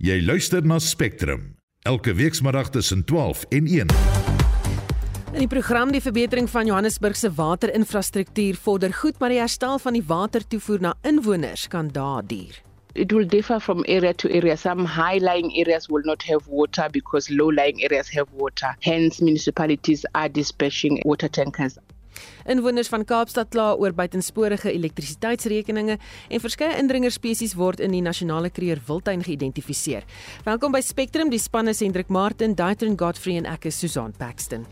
Jy luister na Spectrum elke weekmiddag tussen 12 en 1. In die program die verbetering van Johannesburg se waterinfrastruktuur vorder goed, maar die herstel van die watertoevoer na inwoners kan dae duur. It will differ from area to area. Some high-lying areas will not have water because low-lying areas have water. Hence, municipalities are dispatching water tankers Inwoners van Kaapstad kla oor buitensporige elektrisiteitsrekeninge en verskeie indringerspesies word in die nasionale kreer wildtuin geïdentifiseer. Welkom by Spectrum, die spanne Hendrik Martin, Daitron Godfrey en ek is Susan Paxton.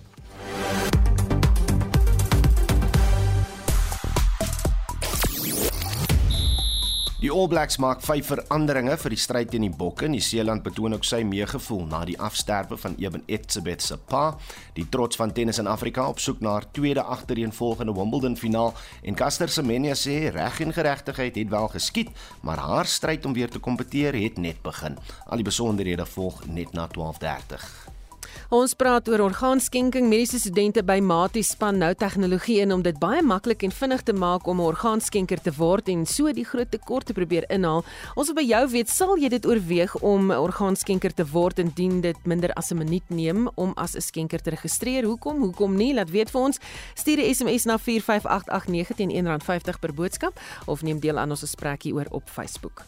Die All Blacks maak vyf veranderinge vir die stryd teen die Bokke. Die Seeland betoon ook sy meegevoel na die afsterwe van Eben Etzebeth se pa. Die trots van tennis in Afrika op soek na haar tweede agtereenvolgende Wimbledon finaal en Caster Semenya sê reg en geregtigheid het wel geskied, maar haar stryd om weer te kompeteer het net begin. Al die besonderhede volg net na 12:30. Ons praat oor orgaanskenking. Mediese studente by Mati span nou tegnologie in om dit baie maklik en vinnig te maak om 'n orgaanskenker te word en so die groot tekort te probeer inhaal. Ons wil by jou weet, sal jy dit oorweeg om 'n orgaanskenker te word indien dit minder as 'n minuut neem om as 'n skenker te registreer? Hoekom? Hoekom nie? Laat weet vir ons. Stuur 'n SMS na 45889 teen R1.50 per boodskap of neem deel aan ons gesprek hier oor op Facebook.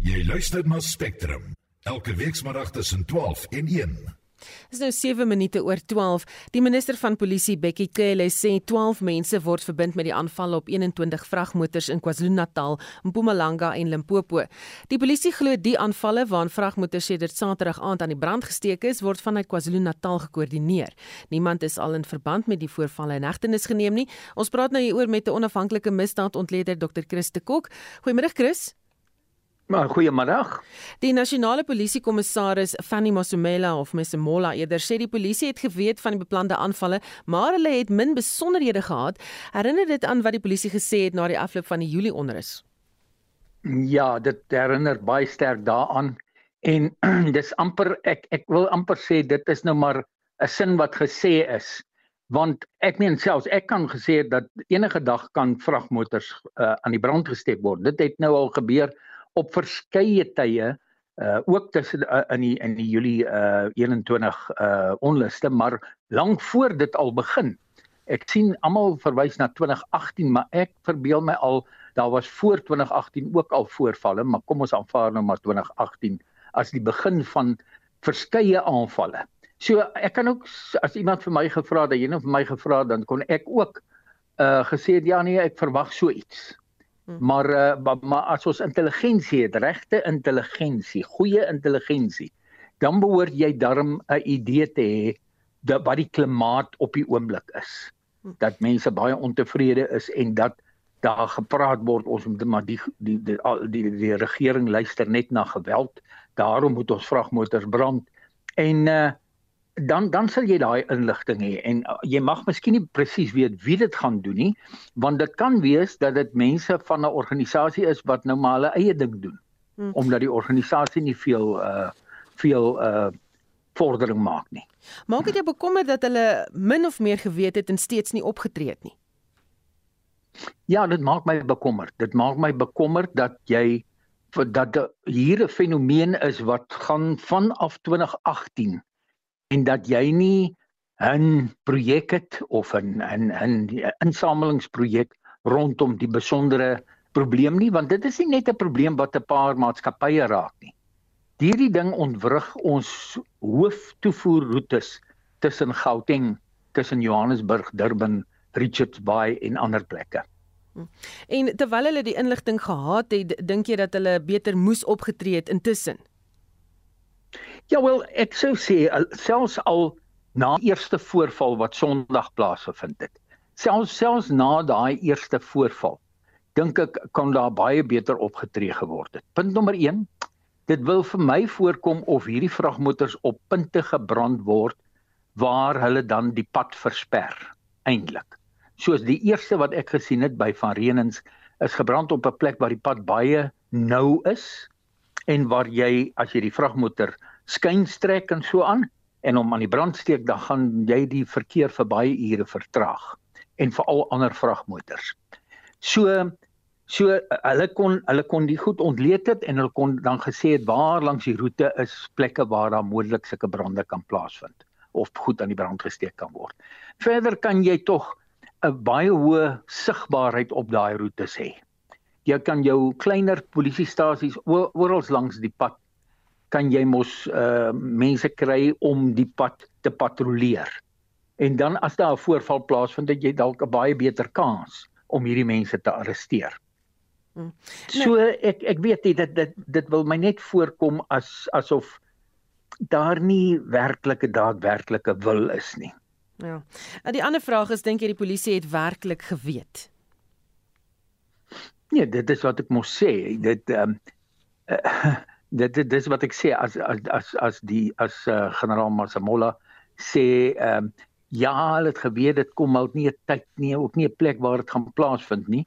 Jy luister na Spectrum elke weekmiddag tussen 12 en 1. Dis nou 7 minute oor 12. Die minister van Polisie, Bekkie Cele, sê 12 mense word verbind met die aanvalle op 21 vragmotors in KwaZulu-Natal, Mpumalanga en Limpopo. Die polisie glo die aanvalle waarin vragmotors sedert Saterdag aand aan die brand gesteek is, word vanuit KwaZulu-Natal gekoördineer. Niemand is al in verband met die voorvalle in hegtenis geneem nie. Ons praat nou hieroor met 'n onafhanklike misdaadontleder, Dr. Chris de Kok. Goeiemôre Chris. Maar goeiemiddag. Die nasionale polisiekommissaris Fanny Masumela of Mesemola eerder sê die polisie het geweet van die beplande aanvalle, maar hulle het min besonderhede gehad. Herinner dit aan wat die polisie gesê het na die afloop van die Julie onrus? Ja, dit herinner baie sterk daaraan en dis amper ek ek wil amper sê dit is nou maar 'n sin wat gesê is want ek meen selfs ek kan gesê dat enige dag kan vragmotors uh, aan die brand gesteek word. Dit het nou al gebeur op verskeie tye uh ook tussen uh, in die in die Julie uh 21 uh onluste maar lank voor dit al begin. Ek sien almal verwys na 2018 maar ek verbeel my al daar was voor 2018 ook al voorvalle maar kom ons aanvaar nou maar 2018 as die begin van verskeie aanvalle. So ek kan ook as iemand vir my gevra het, jy nou vir my gevra dan kon ek ook uh gesê het ja nee ek verwag so iets. Hmm. Maar uh, maar, maar as ons intelligensie het, regte intelligensie, goeie intelligensie, dan behoort jy darm 'n idee te hê dat wat die klimaat op die oomblik is. Hmm. Dat mense baie ontevrede is en dat daar gepraat word ons moet maar die die die die, die, die regering luister net na geweld. Daarom moet ons vragmotors brand. En uh dan dan sal jy daai inligting hê en uh, jy mag miskien nie presies weet wie dit gaan doen nie want dit kan wees dat dit mense van 'n organisasie is wat nou maar hulle eie ding doen hmm. omdat die organisasie nie veel uh veel uh vordering maak nie. Maak dit jou bekommerd dat hulle min of meer geweet het en steeds nie opgetree het nie? Ja, dit maak my bekommerd. Dit maak my bekommerd dat jy dat hier 'n fenomeen is wat gaan vanaf 2018 en dat jy nie 'n projek het of 'n 'n 'n insamelingsprojek rondom die besondere probleem nie want dit is nie net 'n probleem wat 'n paar maatskappye raak nie. Hierdie ding ontwrig ons hooftoevoerroetes tussen Gauteng, tussen Johannesburg, Durban, Richards Bay en ander plekke. En terwyl hulle die inligting gehad het, dink jy dat hulle beter moes opgetree het intussen? Ja wel, ek sou sê selfs al na eerste voorval wat Sondag plaasgevind het. Selfs selfs na daai eerste voorval dink ek kon daar baie beter opgetree geword het. Punt nommer 1. Dit wil vir my voorkom of hierdie vragmotors op punte gebrand word waar hulle dan die pad versper eintlik. Soos die eerste wat ek gesien het by Van Renens is gebrand op 'n plek waar die pad baie nou is en waar jy as jy die vragmotor skynstrek en so aan en om aan die brand steek dan gaan jy die verkeer vir baie ure vertraag en veral ander vragmotors. So So hulle kon hulle kon die goed ontleed het en hulle kon dan gesê het waar langs die roete is plekke waar daar moontlik sulke brande kan plaasvind of goed aan die brand gesteek kan word. Verder kan jy tog 'n baie hoë sigbaarheid op daai roetes hê. Jy kan jou kleiner polisiestasies oral langs die pad kan jy mos uh mense kry om die pad te patrolleer. En dan as daar 'n voorval plaasvind, het jy dalk 'n baie beter kans om hierdie mense te arresteer. Hmm. So ek ek weet nie dit dit dit wil my net voorkom as asof daar nie werklike daadwerklike wil is nie. Ja. En die ander vraag is dink jy die polisie het werklik geweet? Nee, dit is wat ek mos sê. Dit ehm um, uh, dit dit dis wat ek sê as as as as die as uh, generaal Masamola sê ehm um, ja, hulle het geweet dit kom al nie 'n tyd nie, ook nie 'n plek waar dit gaan plaasvind nie.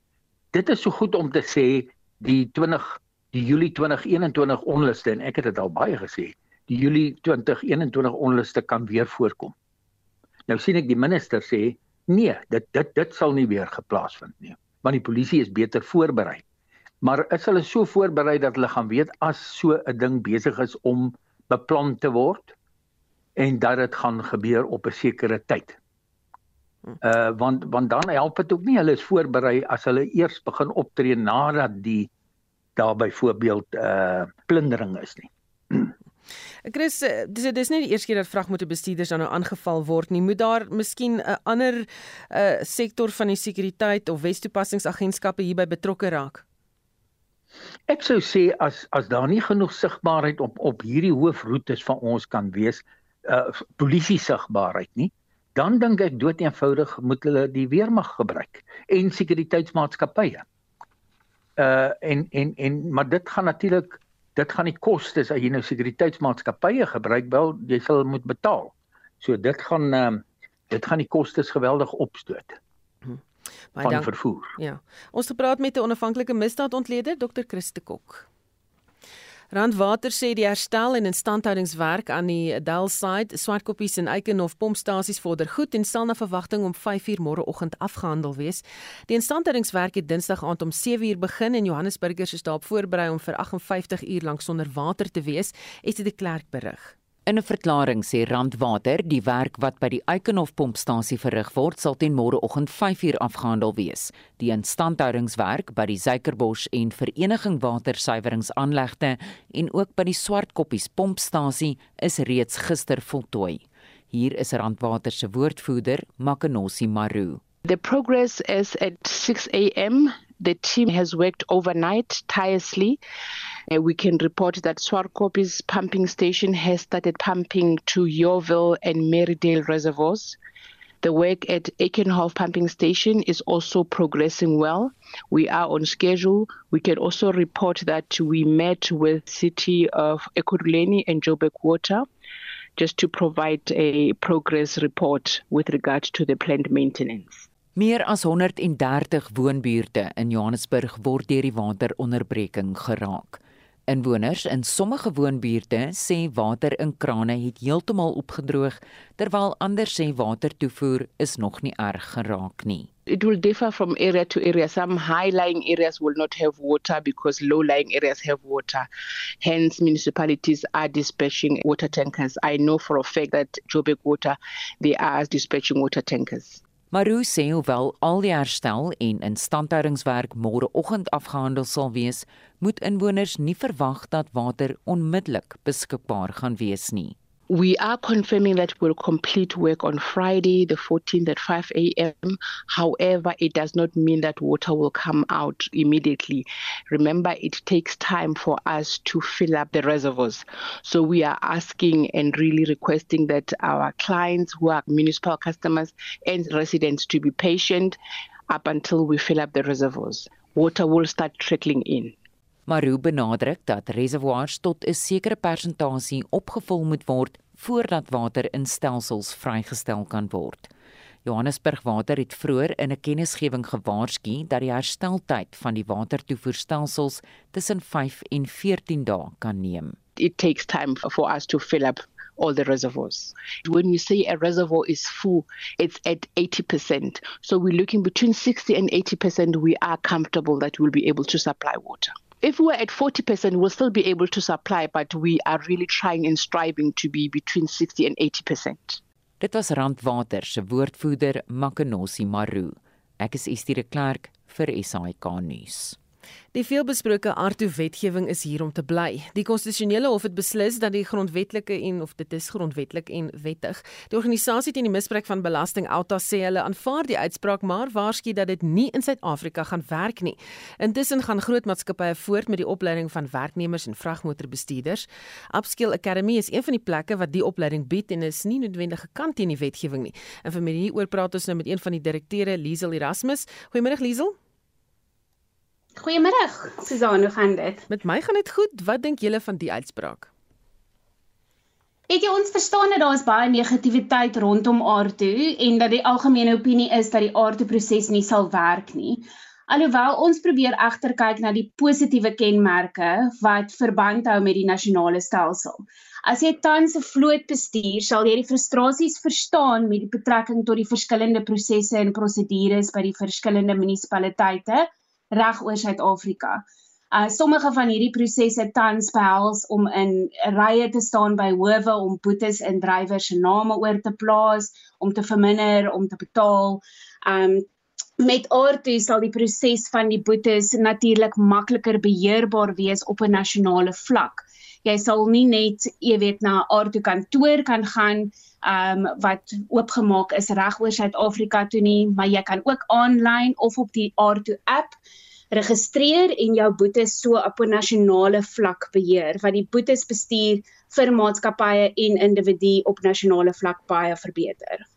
Dit is so goed om te sê die 20 die Julie 2021 onluste en ek het dit al baie gesê. Die Julie 2021 onluste kan weer voorkom. Nou sien ek die minister sê nee, dit dit dit sal nie weer geplaas vind nie, want die polisie is beter voorberei. Maar is hulle so voorberei dat hulle gaan weet as so 'n ding besig is om beplan te word en dat dit gaan gebeur op 'n sekere tyd. Uh want want dan help dit ook nie hulle is voorberei as hulle eers begin optree nadat die daar byvoorbeeld uh plundering is nie. Chris, eh, dis dis nie die eerste keer dat vragmotorbestuurders dan nou aangeval word nie. Moet daar miskien 'n ander uh sektor van die sekuriteit of westoepassingsagentskappe hierby betrokke raak? Ek sou sê as as daar nie genoeg sigbaarheid op op hierdie hoofroetes van ons kan wees, uh polisie sigbaarheid nie, dan dink ek dood eenvoudig moet hulle die weermag gebruik en sekuriteitsmaatskappye. Uh en en en maar dit gaan natuurlik dit gaan die kostes as jy nou sekuriteitsmaatskappye gebruik wel jy sal moet betaal. So dit gaan ehm uh, dit gaan die kostes geweldig opstoot. Baie dank. Vervoer. Ja. Ons gepraat met 'n onafhanklike misdaadontleder Dr. Christe Kok. Randwater sê die herstel en instandhoudingswerk aan die Delside, Swartkoppies en Eikenhof pompstasies vorder goed en sal na verwagting om 5uur môreoggend afgehandel wees. Die instandhoudingswerk het Dinsdag aand om 7uur begin en Johannesburgers is daarop voorberei om vir 58 uur lank sonder water te wees, het die klerk berig. In 'n verklaring sê Randwater die werk wat by die Eikenhof pompstasie verrig word sal teen môreoggend 5uur afgehandel wees. Die instandhoudingswerk by die Suikerbos en Vereniging Watersuiweringsaanlegte en ook by die Swartkoppies pompstasie is reeds gister voltooi. Hier is Randwater se woordvoerder, Makenosi Maru. The progress is at 6 a.m. The team has worked overnight tirelessly Uh, we can report that Swarkopi's pumping station has started pumping to Yeovil and Marydale reservoirs. The work at Aikenhof pumping station is also progressing well. We are on schedule. We can also report that we met with City of Ekurhuleni and Joburg Water just to provide a progress report with regard to the planned maintenance. Meer as 130 woonbuurte in Johannesburg word deur die wateronderbreking geraak. Inwoners in sommige woonbuurte sê water in krane het heeltemal opgedroog terwyl ander sê watertoevoer is nog nie erg geraak nie. It will differ from area to area. Some high-lying areas will not have water because low-lying areas have water. Hence, municipalities are dispatching water tankers. I know for a fact that Joburg Water, they are dispatching water tankers. Maru sê hoewel al die herstel en instandhoudingswerk môreoggend afgehandel sal wees, moet inwoners nie verwag dat water onmiddellik beskikbaar gaan wees nie. We are confirming that we'll complete work on Friday, the 14th at 5 a.m. However, it does not mean that water will come out immediately. Remember, it takes time for us to fill up the reservoirs. So we are asking and really requesting that our clients who are municipal customers and residents to be patient up until we fill up the reservoirs. Water will start trickling in. Maru benadruk dat reservoirs tot 'n sekere persentasie opgevul moet word voordat water in stelsels vrygestel kan word. Johannesburg Water het vroeër in 'n kennisgewing gewaarsku dat die hersteltyd van die watertoevoerstelsels tussen 5 en 14 dae kan neem. It takes time for us to fill up all the reservoirs. When we say a reservoir is full, it's at 80%. So we're looking between 60 and 80%, we are comfortable that we'll be able to supply water. If we're at 40%, we'll still be able to supply, but we are really trying and striving to be between 60 and 80%. Dit was Randwater se woordvoerder Makenosi Maru. Ek is Estie de Klerk vir SAK nuus. Die veelbesproke Arto-wetgewing is hier om te bly. Die konstitusionele hof het beslis dat die grondwetlike en of dit is grondwetlik en wettig. Die organisasie teen die misbruik van belasting Alta sê hulle aanvaar die uitspraak, maar waarsku dat dit nie in Suid-Afrika gaan werk nie. Intussen gaan groot maatskappye voort met die opleiding van werknemers en vragmotorbestuurders. Upskill Academy is een van die plekke wat die opleiding bied en is nie noodwendig gekant teen die wetgewing nie. En vir my hieroor praat ons nou met een van die direkteure, Liesel Erasmus. Goeiemôre Liesel. Goeiemiddag. Susan, hoe gaan dit? Met my gaan dit goed. Wat dink julle van die uitspraak? Ek jy ons verstaan dat daar is baie negativiteit rondom aardto en dat die algemene opinie is dat die aardto proses nie sal werk nie. Alhoewel ons probeer egter kyk na die positiewe kenmerke wat verband hou met die nasionale stelsel. As jy tans 'n vloot bestuur, sal jy die frustrasies verstaan met die betrekking tot die verskillende prosesse en prosedures by die verskillende munisipaliteite reg oor Suid-Afrika. Uh sommige van hierdie prosesse tans behels om in rye te staan by howe om boetes in drywers se name oor te plaas, om te verminder, om te betaal. Um met aardtoe sal die proses van die boetes natuurlik makliker beheerbaar wees op 'n nasionale vlak. Jy sal nie net, jy weet, na aardtoe kantoor kan gaan um wat oopgemaak is reg oor Suid-Afrika toe nie, maar jy kan ook aanlyn of op die aardtoe app registreer en jou boetes so op 'n nasionale vlak beheer wat die boetes bestuur vir maatskappye en individu op nasionale vlak baie verbeter.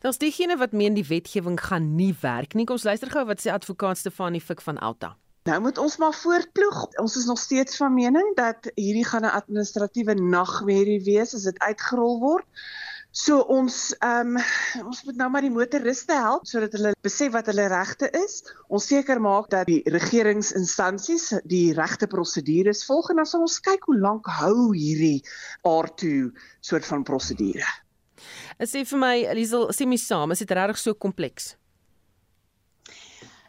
Daar's diegene wat meen die wetgewing gaan nie werk nie. Kom ons luister gou wat sê advokaat Stefanie Fik van Alta. Nou moet ons maar voortploeg. Ons is nog steeds van mening dat hierdie gaan 'n administratiewe nagmerrie wees as dit uitgerol word. So ons ehm um, ons moet nou maar die motoriste help sodat hulle besef wat hulle regte is. Ons seker maak dat die regeringsinstansies die regte prosedures volg en dan sal ons kyk hoe lank hou hierdie R2 soort van prosedure. Sê vir my Liesel, sê my saam, is dit regtig so kompleks?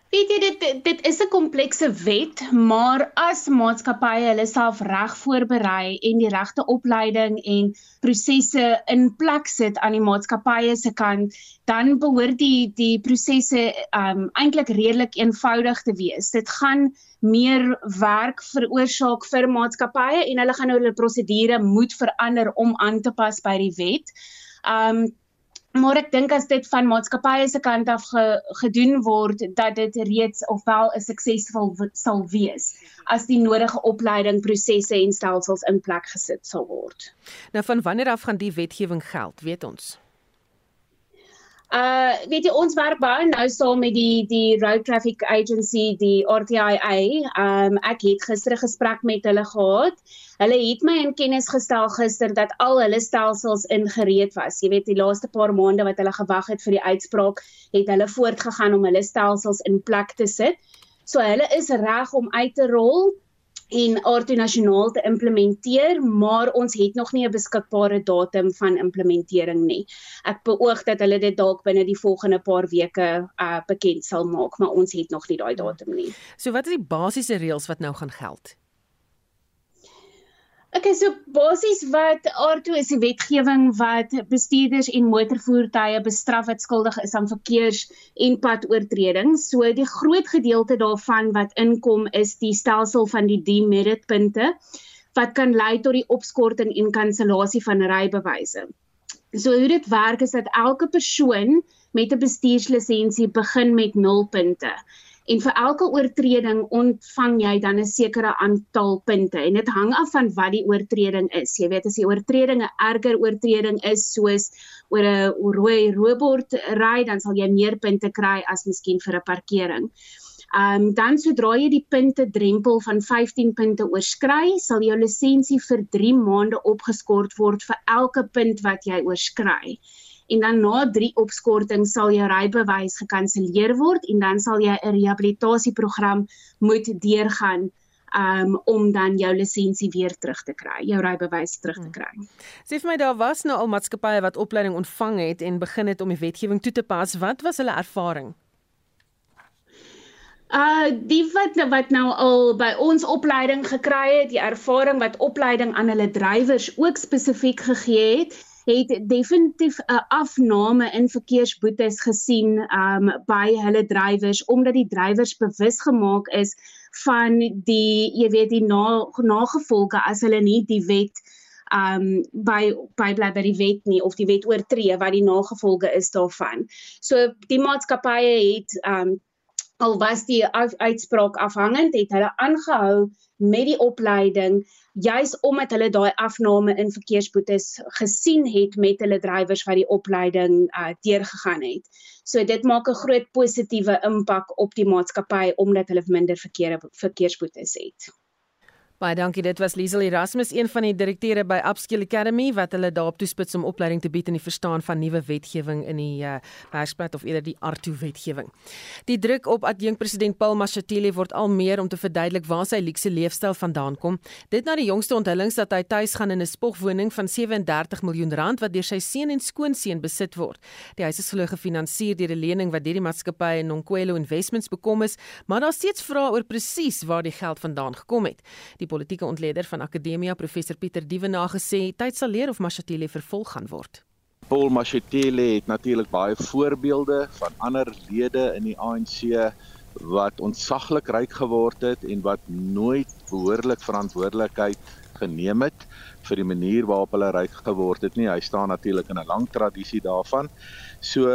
Weet jy dit dit is 'n komplekse wet, maar as maatskappye hulle self reg voorberei en die regte opleiding en prosesse in plek sit aan die maatskappye se kant, dan behoort die die prosesse um eintlik redelik eenvoudig te wees. Dit gaan meer werk veroorsaak vir maatskappye en hulle gaan nou hulle prosedure moet verander om aan te pas by die wet. Um maar ek dink as dit van maatskappye se kant af ge, gedoen word dat dit reeds ofwel 'n suksesvol sal wees as die nodige opleiding prosesse en stelsels in plek gesit sal word. Nou van wanneer af gaan die wetgewing geld, weet ons? Uh weet jy ons werk baie nou saam met die die Road Traffic Agency, die RTIA. Um ek het gister 'n gesprek met hulle gehad. Hulle het my in kennis gestel gister dat al hulle stelsels ingereed was. Jy weet die laaste paar maande wat hulle gewag het vir die uitspraak, het hulle voortgegaan om hulle stelsels in plek te sit. So hulle is reg om uit te rol en aardto nasionaal te implementeer, maar ons het nog nie 'n beskikbare datum van implementering nie. Ek beoog dat hulle dit dalk binne die volgende paar weke uh bekend sal maak, maar ons het nog nie daai datum nie. So wat is die basiese reëls wat nou gaan geld? Okay, so basies wat aardtoe is die wetgewing wat bestuurders en motorvoertuie bestraf wat skuldig is aan verkeers- en padoortredings. So die groot gedeelte daarvan wat inkom is die stelsel van die demerit punte wat kan lei tot die opskorting en kansellasie van rybewyse. So hoe dit werk is dat elke persoon met 'n bestuurslisensie begin met 0 punte en vir elke oortreding ontvang jy dan 'n sekere aantal punte en dit hang af van wat die oortreding is. Jy weet as die oortreding 'n erger oortreding is soos oor 'n rooi robord ry, dan sal jy meer punte kry as miskien vir 'n parkering. Ehm um, dan sodra jy die punte drempel van 15 punte oorskry, sal jou lisensie vir 3 maande opgeskort word vir elke punt wat jy oorskry en dan na 3 opskortings sal jou rybewys gekanselleer word en dan sal jy 'n rehabilitasieprogram moet deurgaan um om dan jou lisensie weer terug te kry, jou rybewys terug te kry. Hmm. Sê vir my daar was nou al maatskappye wat opleiding ontvang het en begin het om die wetgewing toe te pas. Wat was hulle ervaring? Uh die wat wat nou al by ons opleiding gekry het, die ervaring wat opleiding aan hulle drywers ook spesifiek gegee het, het definitief 'n afname in verkeersboetes gesien um by hulle drywers omdat die drywers bewus gemaak is van die jy weet die na, nagevolge as hulle nie die wet um by by bly by die wet nie of die wet oortree wat die nagevolge is daarvan. So die maatskappye het um al was die uitspraak afhangend het hulle aangehou met die opleiding juis omdat hulle daai afname in verkeersboetes gesien het met hulle drywers wat die opleiding uh, deurgegaan het. So dit maak 'n groot positiewe impak op die maatskappy omdat hulle minder verkeer verkeersboetes het. Baie dankie. Dit was Liesel Erasmus, een van die direkteure by Upskill Academy wat hulle daarop toespits om opleiding te bied in die verstaan van nuwe wetgewing in die uh, werksplat of eerder die ARTU wetgewing. Die druk op adjunkpresident Paul Mashatile word al meer om te verduidelik waar sy luukse leefstyl vandaan kom. Dit na die jongste onthullings dat hy tuis gaan in 'n spogwoning van 37 miljoen rand wat deur sy seun en skoonseun besit word. Die huis is glo gefinansier deur 'n lening wat deur die maatskappy Nonkwelo Investments bekom is, maar daar steeds vra oor presies waar die geld vandaan gekom het. Die Die politieke ontleder van Akademia, professor Pieter Dievenaar gesê, tyd sal leer of Mashatile vervolg gaan word. Paul Mashatile het natuurlik baie voorbeelde van ander lede in die ANC wat ontsaglik ryk geword het en wat nooit behoorlik verantwoordelikheid geneem het vir die manier waarop hulle ryk geword het nie. Hy staan natuurlik in 'n lang tradisie daarvan. So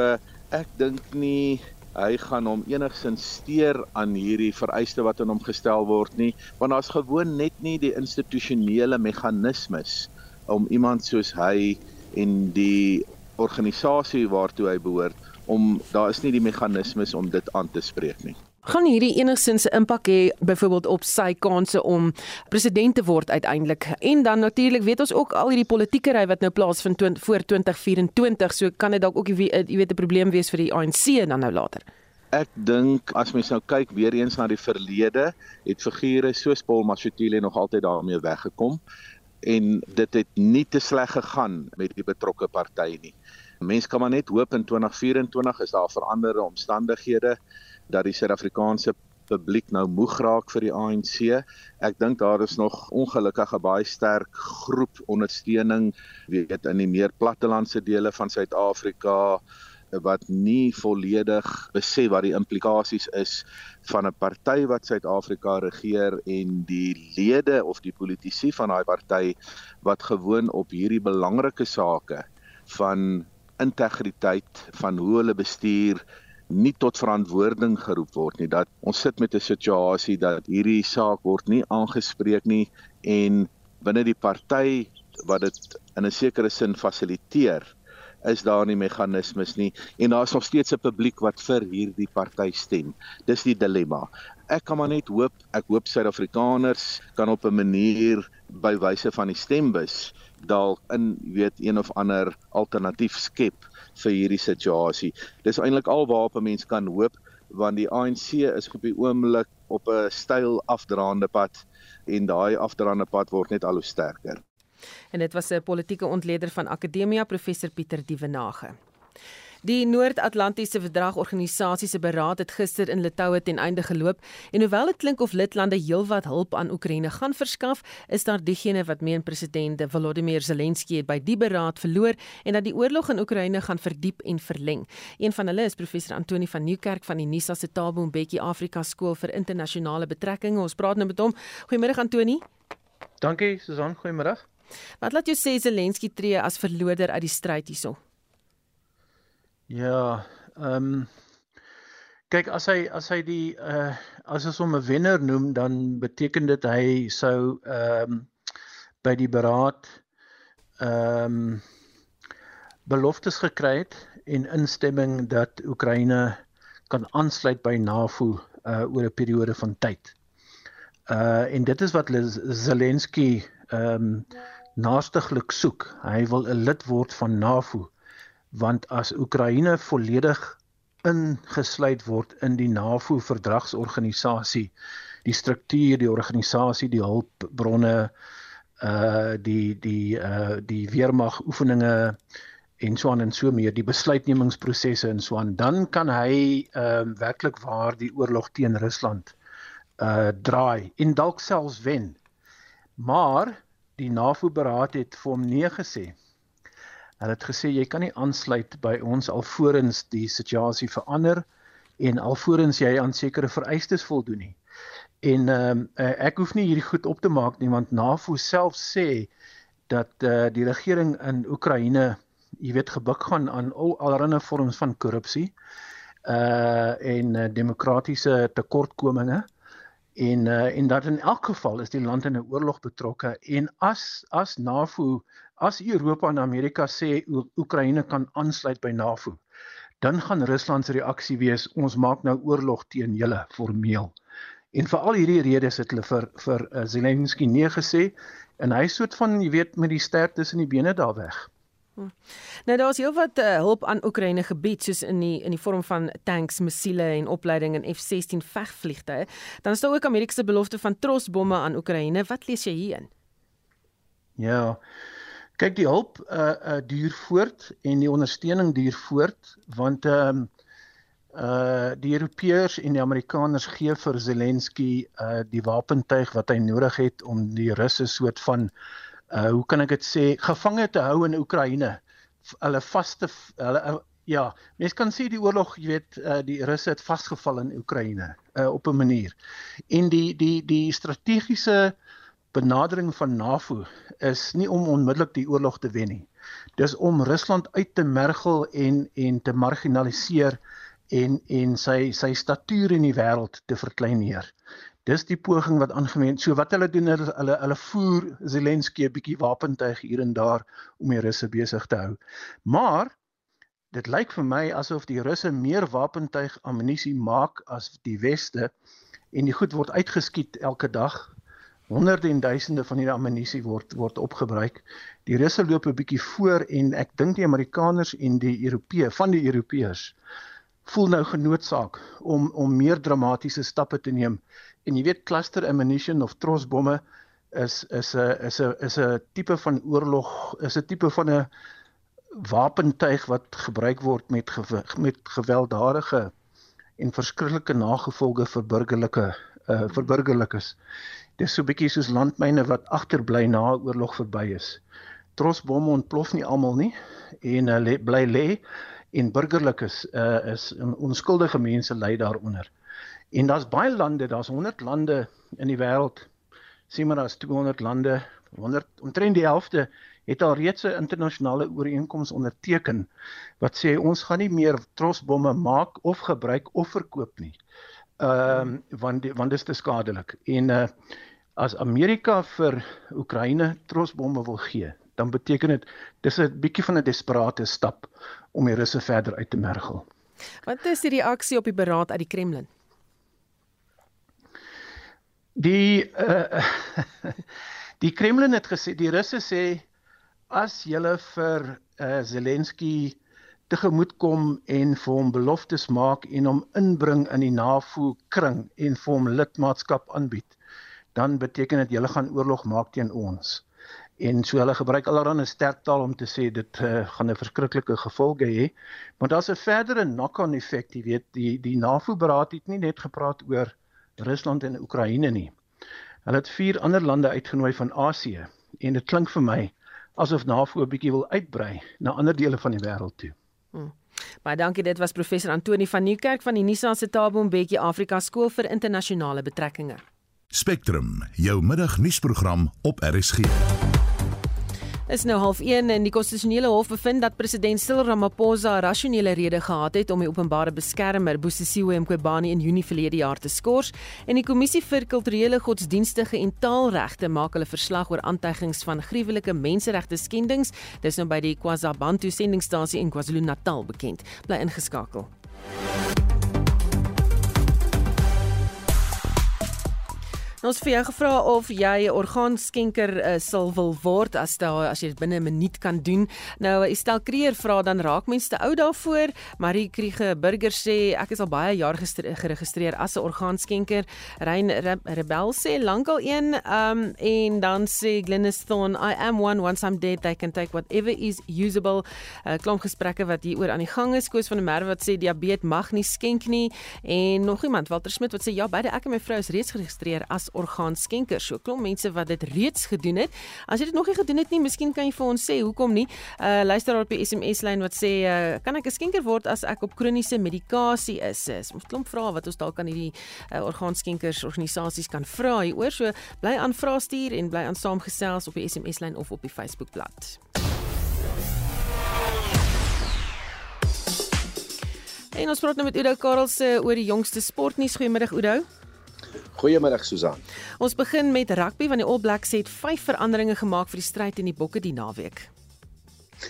ek dink nie hy gaan hom enigsins steur aan hierdie vereiste wat aan hom gestel word nie want daar's gewoon net nie die institusionele meganismes om iemand soos hy en die organisasie waartoe hy behoort om daar is nie die meganismes om dit aan te spreek nie gaan hierdie enigsins 'n impak hê byvoorbeeld op sy kanse om president te word uiteindelik? En dan natuurlik weet ons ook al hierdie politieke ry wat nou plaasvind voor 2024 so kan dit dalk ook jy weet 'n probleem wees vir die ANC dan nou later. Ek dink as mens nou kyk weer eens na die verlede, het figure soos Paul Mashatile nog altyd daarmee weggekom en dit het nie te sleg gegaan met die betrokke party nie. Mense kan maar net hoop in 2024 is daar veranderde omstandighede dat die Suid-Afrikaanse publiek nou moeg raak vir die ANC. Ek dink daar is nog ongelukkig 'n baie sterk groep ondersteuning weet in die meer plattelandse dele van Suid-Afrika wat nie volledig besef wat die implikasies is van 'n party wat Suid-Afrika regeer en die lede of die politici van daai party wat gewoon op hierdie belangrike sake van integriteit van hoe hulle bestuur nie tot verantwoording geroep word nie dat ons sit met 'n situasie dat hierdie saak word nie aangespreek nie en binne die party wat dit in 'n sekere sin fasiliteer is daar nie meganismes nie en daar is nog steeds 'n publiek wat vir hierdie party stem. Dis die dilemma. Ek kan maar net hoop, ek hoop Suid-Afrikaners kan op 'n manier by wyse van die stembus dalk in weet een of ander alternatief skep vir hierdie situasie. Dis eintlik alwaarop 'n mens kan hoop want die ANC is op die oomblik op 'n styl afdraande pad en daai afdraande pad word net al hoe sterker. En dit was 'n politieke ontleder van Akademia professor Pieter Dievenage. Die Noord-Atlantiese Verdragorganisasie se beraad het gister in Litouwe ten einde geloop en hoewel dit klink of lidlande heelwat hulp aan Oekraïne gaan verskaf, is daar diegene wat meen president Volodymyr Zelensky het by die beraad verloor en dat die oorlog in Oekraïne gaan verdiep en verleng. Een van hulle is professor Antoni van Nieuwkerk van die Nisa se Tabo Mbeki Afrika Skool vir Internasionale Betrekkinge. Ons praat nou met hom. Goeiemôre Antoni. Dankie Susan, goeiemôre. Wat laat jou sê Zelensky tree as verloder uit die stryd hierso? Ja, ehm um, kyk as hy as hy die uh as ons hom 'n wenner noem dan beteken dit hy sou ehm um, by die beraad ehm um, beloftes gekry het en instemming dat Oekraïne kan aansluit by NAVO uh oor 'n periode van tyd. Uh en dit is wat Zelensky ehm um, naastiglik soek. Hy wil 'n lid word van NAVO want as Oekraïne volledig ingesluit word in die NAVO verdragsorganisasie die struktuur, die organisasie, die hulpbronne, uh die die uh die weermag oefeninge en so aan en so meer die besluitnemingsprosesse en so aan dan kan hy ehm uh, werklik waar die oorlog teen Rusland uh draai en dalk selfs wen. Maar die NAVO beraad het vir hom nee gesê. Hulle het gesê jy kan nie aansluit by ons alvorens die situasie verander en alvorens jy aan sekere vereistes voldoen nie. En ehm um, ek hoef nie hierdie goed op te maak nie want NAVO self sê dat eh uh, die regering in Oekraïne jy weet gebuk gaan aan al allerlei vorms van korrupsie uh en uh, demokratiese tekortkominge en uh en dat in elk geval is die land in 'n oorlog betrokke en as as NAVO as Europa en Amerika sê Oekraïne kan aansluit by NAVO dan gaan Rusland se reaksie wees ons maak nou oorlog teen julle formeel en vir al hierdie redes het hulle vir vir uh, Zelensky nee gesê en hy soort van jy weet met die sterk tussen die bene daar weg Hm. Nou daar's heelwat uh, hulp aan Oekraïne gebied soos in die in die vorm van tanks, missiele en opleiding in F16 vegvliegtuie. Dan is daar ook Amerika se belofte van trosbomme aan Oekraïne. Wat lees jy hierin? Ja. Kyk, die hulp uh uh duur voort en die ondersteuning duur voort want ehm uh, uh die Europeërs en die Amerikaners gee vir Zelensky uh die wapentuig wat hy nodig het om die Russe soort van uh hoe kan ek dit sê gevange te hou in Oekraïne. Hulle vaste hulle uh, ja, mense kan sê die oorlog, jy weet, uh die Russe het vasgeval in Oekraïne uh op 'n manier. En die die die strategiese benadering van NAVO is nie om onmiddellik die oorlog te wen nie. Dis om Rusland uit te mergel en en te marginaliseer en en sy sy statuur in die wêreld te verkleineer. Dis die poging wat aangewend. So wat hulle doen hulle hulle, hulle voer Zelensky 'n bietjie wapentuig hier en daar om die Russe besig te hou. Maar dit lyk vir my asof die Russe meer wapentuig ammunisie maak as die weste en die goed word uitgeskiet elke dag. Honderde en duisende van hierdie ammunisie word word opgebruik. Die Russe loop 'n bietjie voor en ek dink die Amerikaners en die Europee van die Europeërs voel nou genoodsaak om om meer dramatiese stappe te neem en jy weet cluster ammunition of trosbomme is is 'n is 'n is 'n tipe van oorlog is 'n tipe van 'n wapentuig wat gebruik word met ge, met gewelddadige en verskriklike nagevolge vir burgerlike uh vir burgerlikes. Dis so bietjie soos landmyne wat agterbly na 'n oorlog verby is. Trosbomme ontplof nie almal nie en hulle uh, bly lê en burgerlikes uh is onskuldige mense ly daaronder. En daar's baie lande, daar's 100 lande in die wêreld. Sien maar daar's 200 lande, 100 omtrent die helfte het al reeds 'n internasionale ooreenkoms onderteken wat sê ons gaan nie meer trosbomme maak of gebruik of verkoop nie. Ehm um, want die, want dit is te skadelik. En uh as Amerika vir Oekraïne trosbomme wil gee, dan beteken dit dis 'n bietjie van 'n desperate stap om die Russe verder uit te mergel. Wat is die reaksie op die beraad uit die Kremlin? Die uh, die Kremlin het gesê die Russe sê as julle vir uh, Zelensky tegemoet kom en vir hom beloftes maak en hom inbring in die NAVO kring en vir hom lidmaatskap aanbied dan beteken dit julle gaan oorlog maak teen ons. En so hulle gebruik allerlei sterk taal om te sê dit uh, gaan 'n verskriklike gevolge hê. Maar daar's 'n verdere knock-on effek, jy weet, die die NAVO beraad het nie net gepraat oor Rusland en Oekraïne nie. Hulle het vier ander lande uitgenooi van Asië en dit klink vir my asof NAVO 'n bietjie wil uitbrei na ander dele van die wêreld toe. Hmm. Baie dankie, dit was professor Antoni van Nieuwkerk van die Nisa se Tabo Mbeki Afrika Skool vir Internasionale Betrekkinge. Spectrum, jou middagnuusprogram op RSG is nou half 1 en die konstitusionele hof bevind dat president Cyril Ramaphosa 'n rasionele rede gehad het om die openbare beskermer Busisiwe Mqobani in Junie verlede jaar te skors en die kommissie vir kulturele godsdienstige en taalregte maak hulle verslag oor aantuigings van gruwelike menseregte skendings. Dis nou by die KwaZabantu sendingstasie in KwaZulu-Natal bekend. Bly ingeskakel Ons vir jou gevra of jy 'n orgaanskenker uh, sal wil word as daar as jy dit binne 'n minuut kan doen. Nou Estel Kreer vra dan raak mense te oud daarvoor. Marie Kriege Burger sê ek is al baie jaar geregistreer as 'n orgaanskenker. Rein Re Rebel sê lankal een um en dan sê Glennis Thorn I am one once I'm dead they can take whatever is usable. Uh, klomp gesprekke wat hier oor aan die gang is. Koos van der Merwe wat sê diabetes mag nie skenk nie en nog iemand Walter Smit wat sê ja beide ek en my vrou is reeds geregistreer as orgaanskenkers. So klomp mense wat dit reeds gedoen het. As jy dit nog nie gedoen het nie, miskien kan jy vir ons sê hoekom nie. Uh luister op die SMS lyn wat sê uh, kan ek 'n skenker word as ek op kroniese medikasie is? Ons moet klomp vra wat ons dalk aan hierdie uh, orgaanskenkers organisasies kan vra hieroor. So bly aan vra stuur en bly aan saamgesels op die SMS lyn of op die Facebook bladsy. En ons praat nou met Udo Karelse oor die jongste sportnuus. Goeiemiddag Udo. Goeiemiddag Susan. Ons begin met rugby want die All Blacks het 5 veranderinge gemaak vir die stryd in die Bokke die naweek.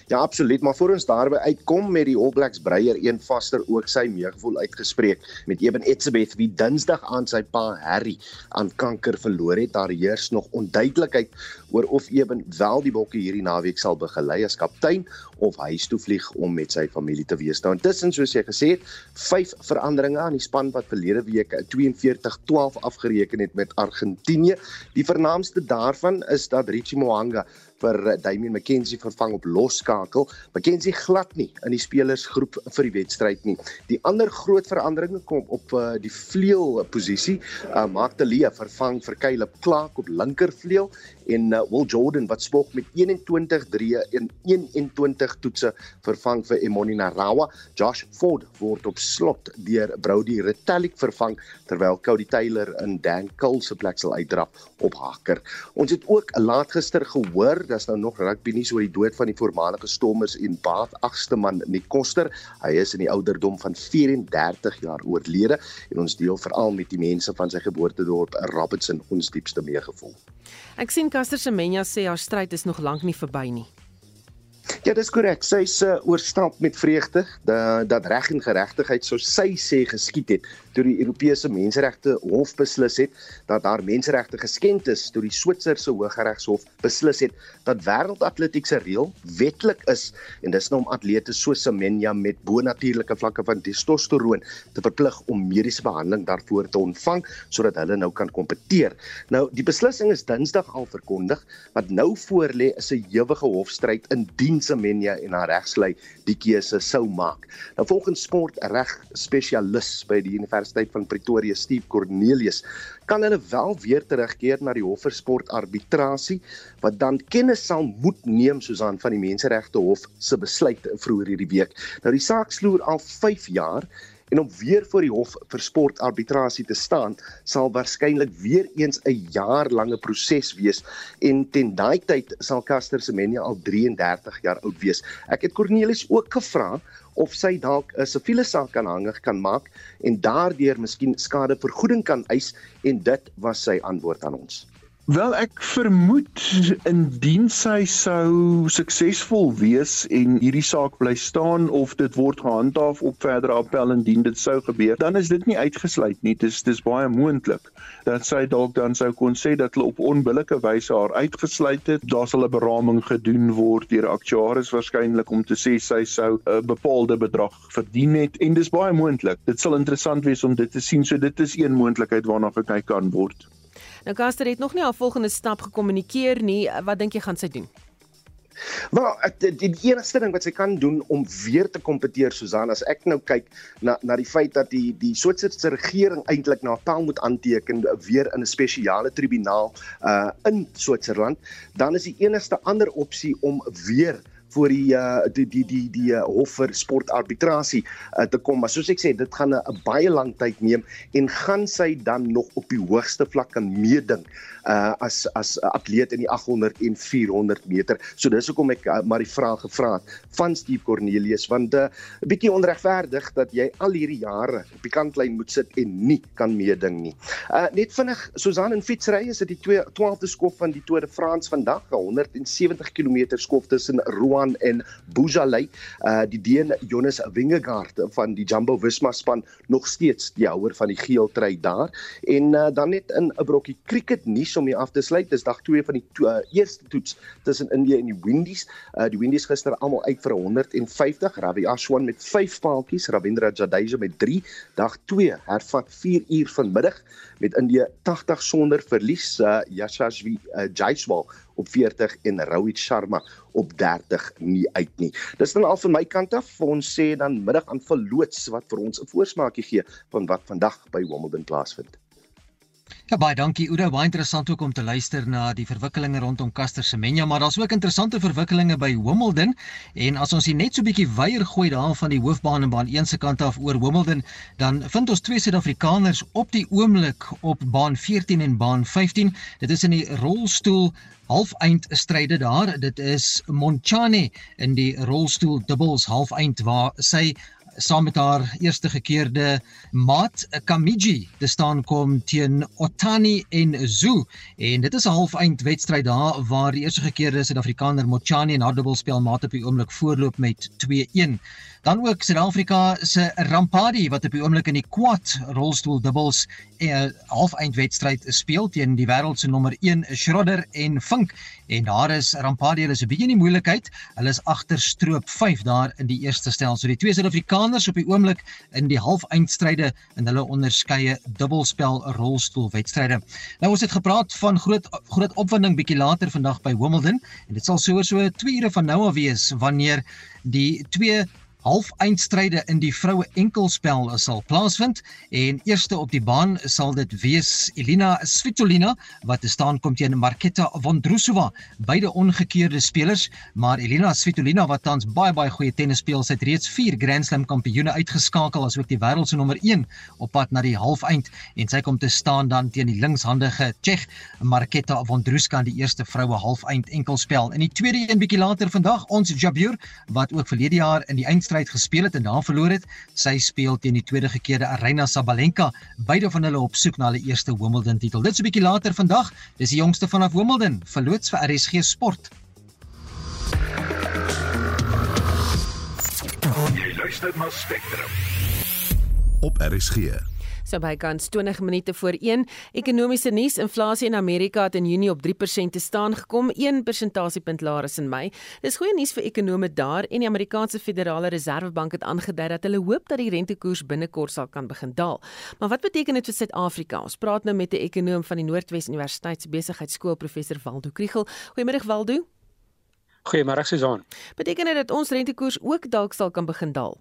Ja, absoluut, maar voor ons daarby uitkom met die All Blacks breier een vaster ook sy meegevoel uitgespreek met Eben Etzebeth wie Dinsdag aan sy pa Harry aan kanker verloor het. Daar heers nog onduidelikheid oor of Eben wel die bokke hierdie naweek sal begelei as kaptein of huis toe vlieg om met sy familie te wees. Nou intussen soos jy gesê het, vyf veranderinge aan die span wat verlede week 42-12 afgereken het met Argentinië. Die vernaamste daarvan is dat Richie Moanga vir eh, Damian McKenzie vervang op losskakel. McKenzie glad nie in die spelersgroep vir die wedstryd nie. Die ander groot veranderinge kom op uh, die vleuel posisie. Uh, Mark de Lee vervang vir Caleb Clark op linkervleuel en uh, Will Jordan wat spog met 21 drie en 21 toetse vervang vir Emoni Narawa. Josh Ford word op slot deur Brody Retallick vervang terwyl Cody Taylor in Dan Cole se plek sal uitdraf op haker. Ons het ook laat gister gehoor daar's nou nog rugby nuus oor die dood van die voormalige Stormers en Bath agste man Nick Koster. Hy is in die ouderdom van 34 jaar oorlede en ons deel veral met die mense van sy geboortedorp Robertson ons diepste meegevoel. Ek sien Caster Semenya sê haar stryd is nog lank nie verby nie. Ja, dis korrek. Sy is uh, oorstap met vreugde dat dat reg en geregtigheid so sy sê geskied het toe die Europese Menseregte Hof beslis het dat haar menseregte geskend is toe die Switserse Hooggeregshof beslis het dat wêreldatletiek se reël wetlik is en dis nou om atlete so Semenya met bonatuurlike vlakke van testosteroon te verplig om mediese behandeling daarvoor te ontvang sodat hulle nou kan kompeteer. Nou die beslissing is Dinsdag al verkondig wat nou voorlê is 'n ewige hofstryd indien Semenya en haar regslei die keuse sou maak. Nou volgens sportreg spesialis by die Universiteit van Pretoria, Steve Cornelius, kan hulle wel weer terugkeer na die hof vir sportarbitrasie wat dan kennis sal moet neem soos aan van die Menseregte Hof se besluit vroeër hierdie week. Nou die saak sloer al 5 jaar en om weer voor die hof vir sportarbitrasie te staan sal waarskynlik weer eens 'n jaar lange proses wees en ten daai tyd sal Caster Semenya al 33 jaar oud wees. Ek het Cornelis ook gevra of sy dalk 'n siviele saak kan hangig kan maak en daardeur miskien skadevergoeding kan eis en dit was sy antwoord aan ons. Wel ek vermoed indien sy sou suksesvol wees en hierdie saak bly staan of dit word gehandhaaf op verdere appel indien dit sou gebeur, dan is dit nie uitgesluit nie. Dis dis baie moontlik dat sy dalk dan sou kon sê dat hulle op onbillike wyse haar uitgesluit het. Daar sal 'n beraming gedoen word deur aktuaris waarskynlik om te sê sy sou 'n bepaalde bedrag verdien het en dis baie moontlik. Dit sal interessant wees om dit te sien. So dit is een moontlikheid waarna gekyk kan word. Nou Caster het nog nie haar volgende stap gekommunikeer nie. Wat dink jy gaan sy doen? Maar die, die enigste ding wat sy kan doen om weer te kompeteer Susan as ek nou kyk na na die feit dat die die Switserse regering eintlik na taal moet aanteken weer in 'n spesiale tribunaal uh in Switserland, dan is die enigste ander opsie om weer voor die uh die die die die uh, hof vir sportarbitrasie uh, te kom. Maar soos ek sê, dit gaan 'n baie lang tyd neem en gaan sy dan nog op die hoogste vlak kan meeding uh as as 'n atleet in die 800 en 400 meter. So dis hoekom ek uh, maar die vraag gevra het van Steve Cornelius want 'n uh, bietjie onregverdig dat jy al hierdie jare op die kantlyn moet sit en nie kan meeding nie. Uh net vinnig Susan in fietsry is dit die 12de skof van die Tour de France vandag, 'n 170 km skof tussen span en Boozaley, uh die Deen Jonas Wingegaard van die Jumbo Visma span nog steeds die houer van die geel trui daar. En uh, dan net in 'n brokkie cricket nuus om hier af te sluit. Dis dag 2 van die to uh, eerste toets tussen India en die Windies. Uh die Windies gister almal uit vir 150. Ravi Ashwin met 5 paaltjies, Ravindra Jadeja met 3. Dag 2 hervat 4 uur vanmiddag met India 80 sonder verlies. Uh Yashasvi uh, Jaiswal op 40 en Rohit Sharma op 30 nie uit nie. Dis dan al van my kant af. Ons sê dan middag aan verloots wat vir ons 'n voorsmaakie gee van wat vandag by Wimbledon plaasvind. Ja baie dankie Oudo, baie interessant ook om te luister na die verwikkelinge rondom Caster Semenya, maar daar's ook interessante verwikkelinge by Wimbledon en as ons net so 'n bietjie weier gooi daar van die hoofbaan en baan 1 se kant af oor Wimbledon, dan vind ons twee Suid-Afrikaners op die oomblik op baan 14 en baan 15. Dit is in die rolstoel halfeind stryde daar. Dit is Monchane in die rolstoel dubbels halfeind waar sy saam met haar eerste gekeerde maat Kamiji te staan kom teen Otani en Zhu en dit is 'n halfeind wedstryd daar waar die eerste gekeerde Suid-Afrikaner Mochani en haar dubbelspel maat op die oomblik voorloop met 2-1. Dan ook Suid-Afrika se Rampadi wat op die oomblik in die quad rolstoel dubbels 'n uh, halfeind wedstryd speel teen die wêreld se nommer 1 Schroeder en Fink en daar is Rampadi hulle is 'n bietjie in die moeilikheid. Hulle is agter stroop 5 daar in die eerste stel. So die twee Suid-Afrikaners op die oomblik in die halfeindstryde in hulle onderskeie dubbelspel rolstoelwedstryde. Nou ons het gepraat van groot groot opwinding bietjie later vandag by Wimbledon en dit sal so so 2 ure van nou af wees wanneer die twee halfeindstryde in die vroue enkelspel sal plaasvind en eerste op die baan sal dit wees Elina Svitolina wat te staan kom teen Marketa Vondrousova beide ongekeerde spelers maar Elina Svitolina wat tans baie baie goeie tennis speel sy het reeds 4 Grand Slam kampioene uitgeskakel asook die wêreld se nommer 1 op pad na die halfeind en sy kom te staan dan teen die linkshandige Tsjech Marketa Vondrouska in die eerste vroue halfeind enkelspel. In die tweede een bietjie later vandag ons Jabeur wat ook verlede jaar in die eind wedstryd gespeel het en daar verloor het. Sy speel teen die tweede gekeerde Aryna Sabalenka, beide van hulle op soek na hulle eerste Wimbledon titel. Dit is 'n bietjie later vandag. Dis die jongste vanaf Wimbledon, verloots vir RSG Sport. Jy luister na Spectrum. Op RSG So bykans 20 minute voor 1. Ekonomiese nuus: Inflasie in Amerika het in Junie op 3% te staan gekom, 1 persentasiepunt laer as in Mei. Dis goeie nuus vir ekonome daar en die Amerikaanse Federale Reservebank het aangedui dat hulle hoop dat die rentekoers binnekort sal kan begin daal. Maar wat beteken dit vir Suid-Afrika? Ons praat nou met 'n ekonom van die Noordwes Universiteit se Besigheidsskool, professor Waldo Kriel. Goeiemôre Waldo. Goeiemôre Susan. Beteken dit dat ons rentekoers ook dalk sal kan begin daal?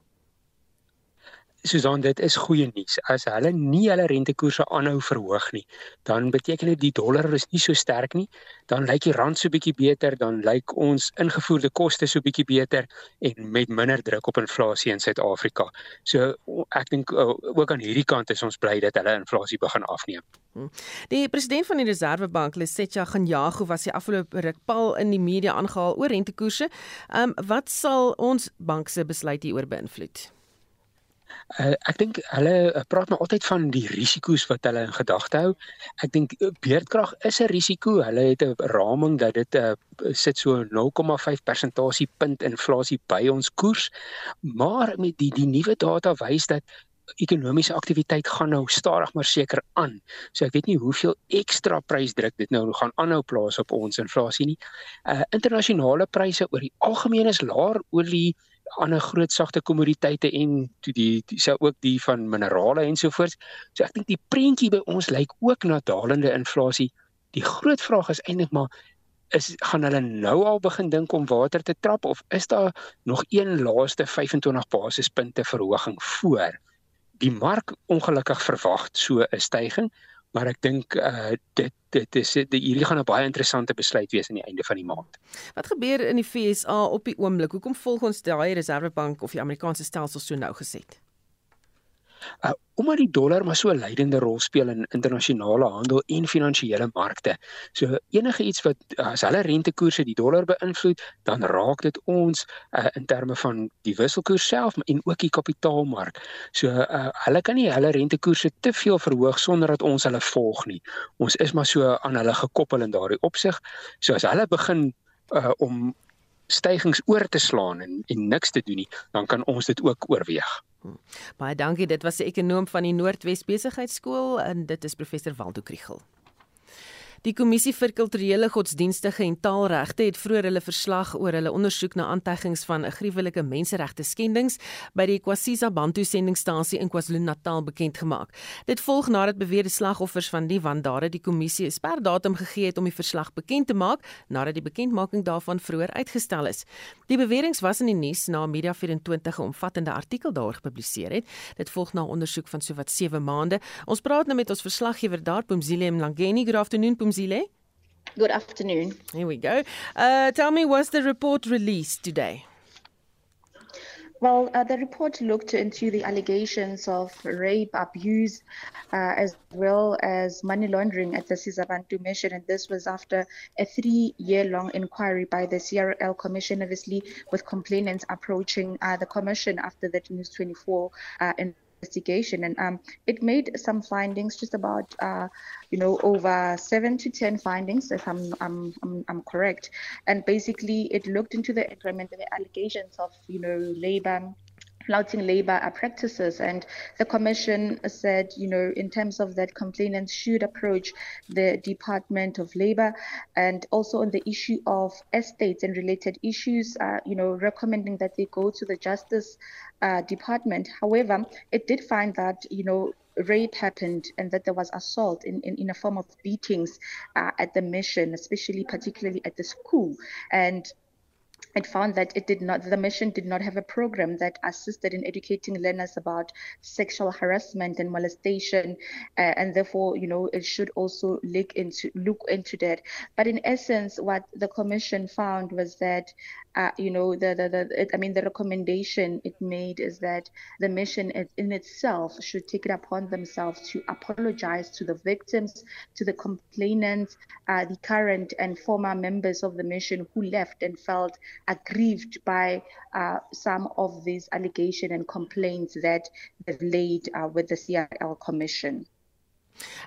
Susan, dit is goeie nuus. As hulle nie hulle rentekoerse aanhou verhoog nie, dan beteken dit die dollar is nie so sterk nie. Dan lyk die rand so bietjie beter, dan lyk ons ingevoerde koste so bietjie beter en met minder druk op inflasie in Suid-Afrika. So ek dink ook aan hierdie kant is ons bly dat hulle inflasie begin afneem. Hm. Die president van die Reservebank, Lesetja Ganjago, was die afgelope ruk pal in die media aangehaal oor rentekoerse. Ehm um, wat sal ons bank se besluit hieroor beïnvloed? Uh, ek dink hulle uh, praat maar altyd van die risiko's wat hulle in gedagte hou. Ek dink uh, beerdkrag is 'n risiko. Hulle het 'n raming dat dit uh, sit so 0,5 persentasiepunt inflasie by ons koers. Maar met die die nuwe data wys dat ekonomiese aktiwiteit gaan nou stadig maar seker aan. So ek weet nie hoeveel ekstra prysdruk dit nou gaan aanhou plaas op ons inflasie nie. Uh internasionale pryse oor die algemeen is laer olie ander groot sagte kommoditeite en toe die dis ook die van minerale ensovoorts. So ek dink die prentjie by ons lyk ook na dalende inflasie. Die groot vraag is eintlik maar is gaan hulle nou al begin dink om water te trap of is daar nog een laaste 25 basispunte verhoging voor? Die mark ongelukkig verwag so 'n stygings maar ek dink uh dit dit is dit hierdie gaan 'n baie interessante besluit wees aan die einde van die maand. Wat gebeur in die FSA op die oomblik? Hoekom volg ons daai Reservebank of die Amerikaanse stelsel so nou geset? Uh omdat die dollar maar so 'n leidende rol speel in internasionale handel en finansiële markte. So enige iets wat as hulle rentekoerse die dollar beïnvloed, dan raak dit ons uh, in terme van die wisselkoers self en ook die kapitaalmark. So uh, hulle kan nie hulle rentekoerse te veel verhoog sonder dat ons hulle volg nie. Ons is maar so aan hulle gekoppel in daardie opsig. So as hulle begin uh, om stygings oor te slaan en en niks te doen nie, dan kan ons dit ook oorweeg. Hmm. Baie dankie. Dit was 'n ekonom van die Noordwes Besigheidsskool en dit is professor Waldo Kriel. Die Kommissie vir Kulturele Godsdienstige en Taalregte het vroeër hulle verslag oor hulle ondersoek na aantuigings van gruwelike menseregte skendings by die Kwasiza Bantu sendingstasie in KwaZulu-Natal bekend gemaak. Dit volg nadat beweerde slagoffers van die wandaare die kommissie 'n sperdatum gegee het om die verslag bekend te maak nadat die bekendmaking daarvan vroeër uitgestel is. Die beweringe was in die nuus na Media 24 'n omvattende artikel daar gepubliseer het. Dit volg na ondersoek van sowat 7 maande. Ons praat nou met ons verslaggewer daar, Pumzile Mlangeni. Good afternoon, Pumzile. Mzile? Good afternoon. Here we go. Uh, tell me, was the report released today? Well, uh, the report looked into the allegations of rape, abuse, uh, as well as money laundering at the Sizabantu mission. And this was after a three year long inquiry by the CRL Commission, obviously, with complainants approaching uh, the Commission after the News 24 uh, investigation. And um, it made some findings, just about, uh, you know, over seven to 10 findings, if I'm, I'm, I'm, I'm correct. And basically, it looked into the increment, the allegations of, you know, labor flouting labor practices. And the commission said, you know, in terms of that, complainants should approach the Department of Labor and also on the issue of estates and related issues, uh, you know, recommending that they go to the Justice uh, Department. However, it did find that, you know, rape happened and that there was assault in, in, in a form of beatings uh, at the mission, especially particularly at the school. And it found that it did not the mission did not have a program that assisted in educating learners about sexual harassment and molestation uh, and therefore you know it should also look into look into that. But in essence what the commission found was that uh, you know the the, the it, i mean the recommendation it made is that the mission in itself should take it upon themselves to apologize to the victims to the complainants uh, the current and former members of the mission who left and felt aggrieved by uh, some of these allegations and complaints that they've laid uh, with the CRL Commission.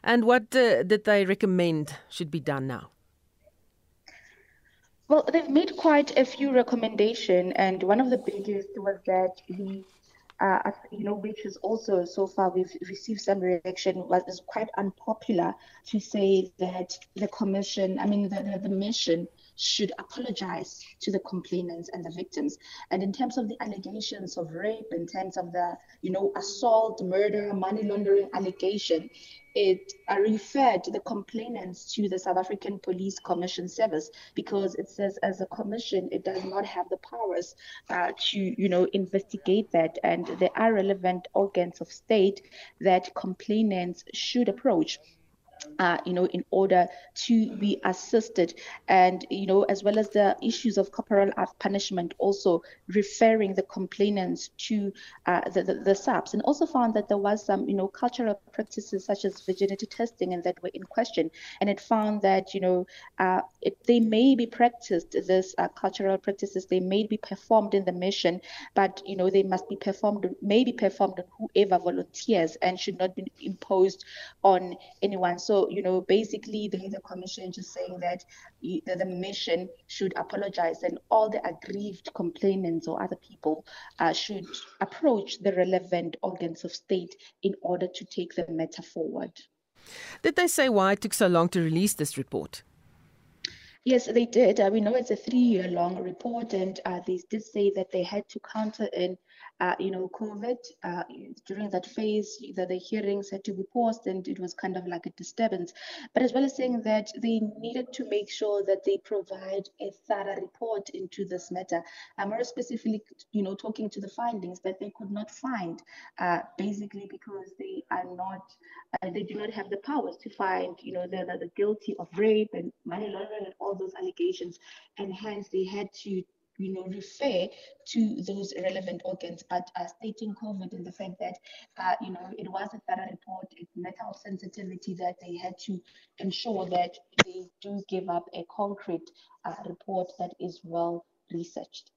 And what uh, did they recommend should be done now? Well, they've made quite a few recommendations, and one of the biggest was that the uh, you know, which is also so far we've received some reaction was quite unpopular to say that the commission, I mean, the, the, the mission should apologize to the complainants and the victims. And in terms of the allegations of rape, in terms of the, you know, assault, murder, money laundering allegation, it referred the complainants to the South African Police Commission Service because it says as a commission it does not have the powers uh, to you know investigate that and there are relevant organs of state that complainants should approach uh, you know, in order to be assisted, and you know, as well as the issues of corporal punishment, also referring the complainants to uh, the, the, the SAPs, and also found that there was some, you know, cultural practices such as virginity testing, and that were in question, and it found that you know, uh, it, they may be practiced, this uh, cultural practices, they may be performed in the mission, but you know, they must be performed, may be performed on whoever volunteers, and should not be imposed on anyone. So so, you know, basically, there is a commission just saying that the, the mission should apologize and all the aggrieved complainants or other people uh, should approach the relevant organs of state in order to take the matter forward. Did they say why it took so long to release this report? Yes, they did. Uh, we know it's a three-year long report, and uh, they did say that they had to counter in uh, you know, COVID, uh, during that phase, that the hearings had to be paused and it was kind of like a disturbance. But as well as saying that they needed to make sure that they provide a thorough report into this matter. Uh, more specifically, you know, talking to the findings that they could not find, uh, basically because they are not, uh, they do not have the powers to find, you know, the, the, the guilty of rape and money laundering and all those allegations. And hence they had to you know, refer to those relevant organs, but uh, stating COVID and the fact that, uh, you know, it was a thorough report, it matter of sensitivity that they had to ensure that they do give up a concrete uh, report that is well researched.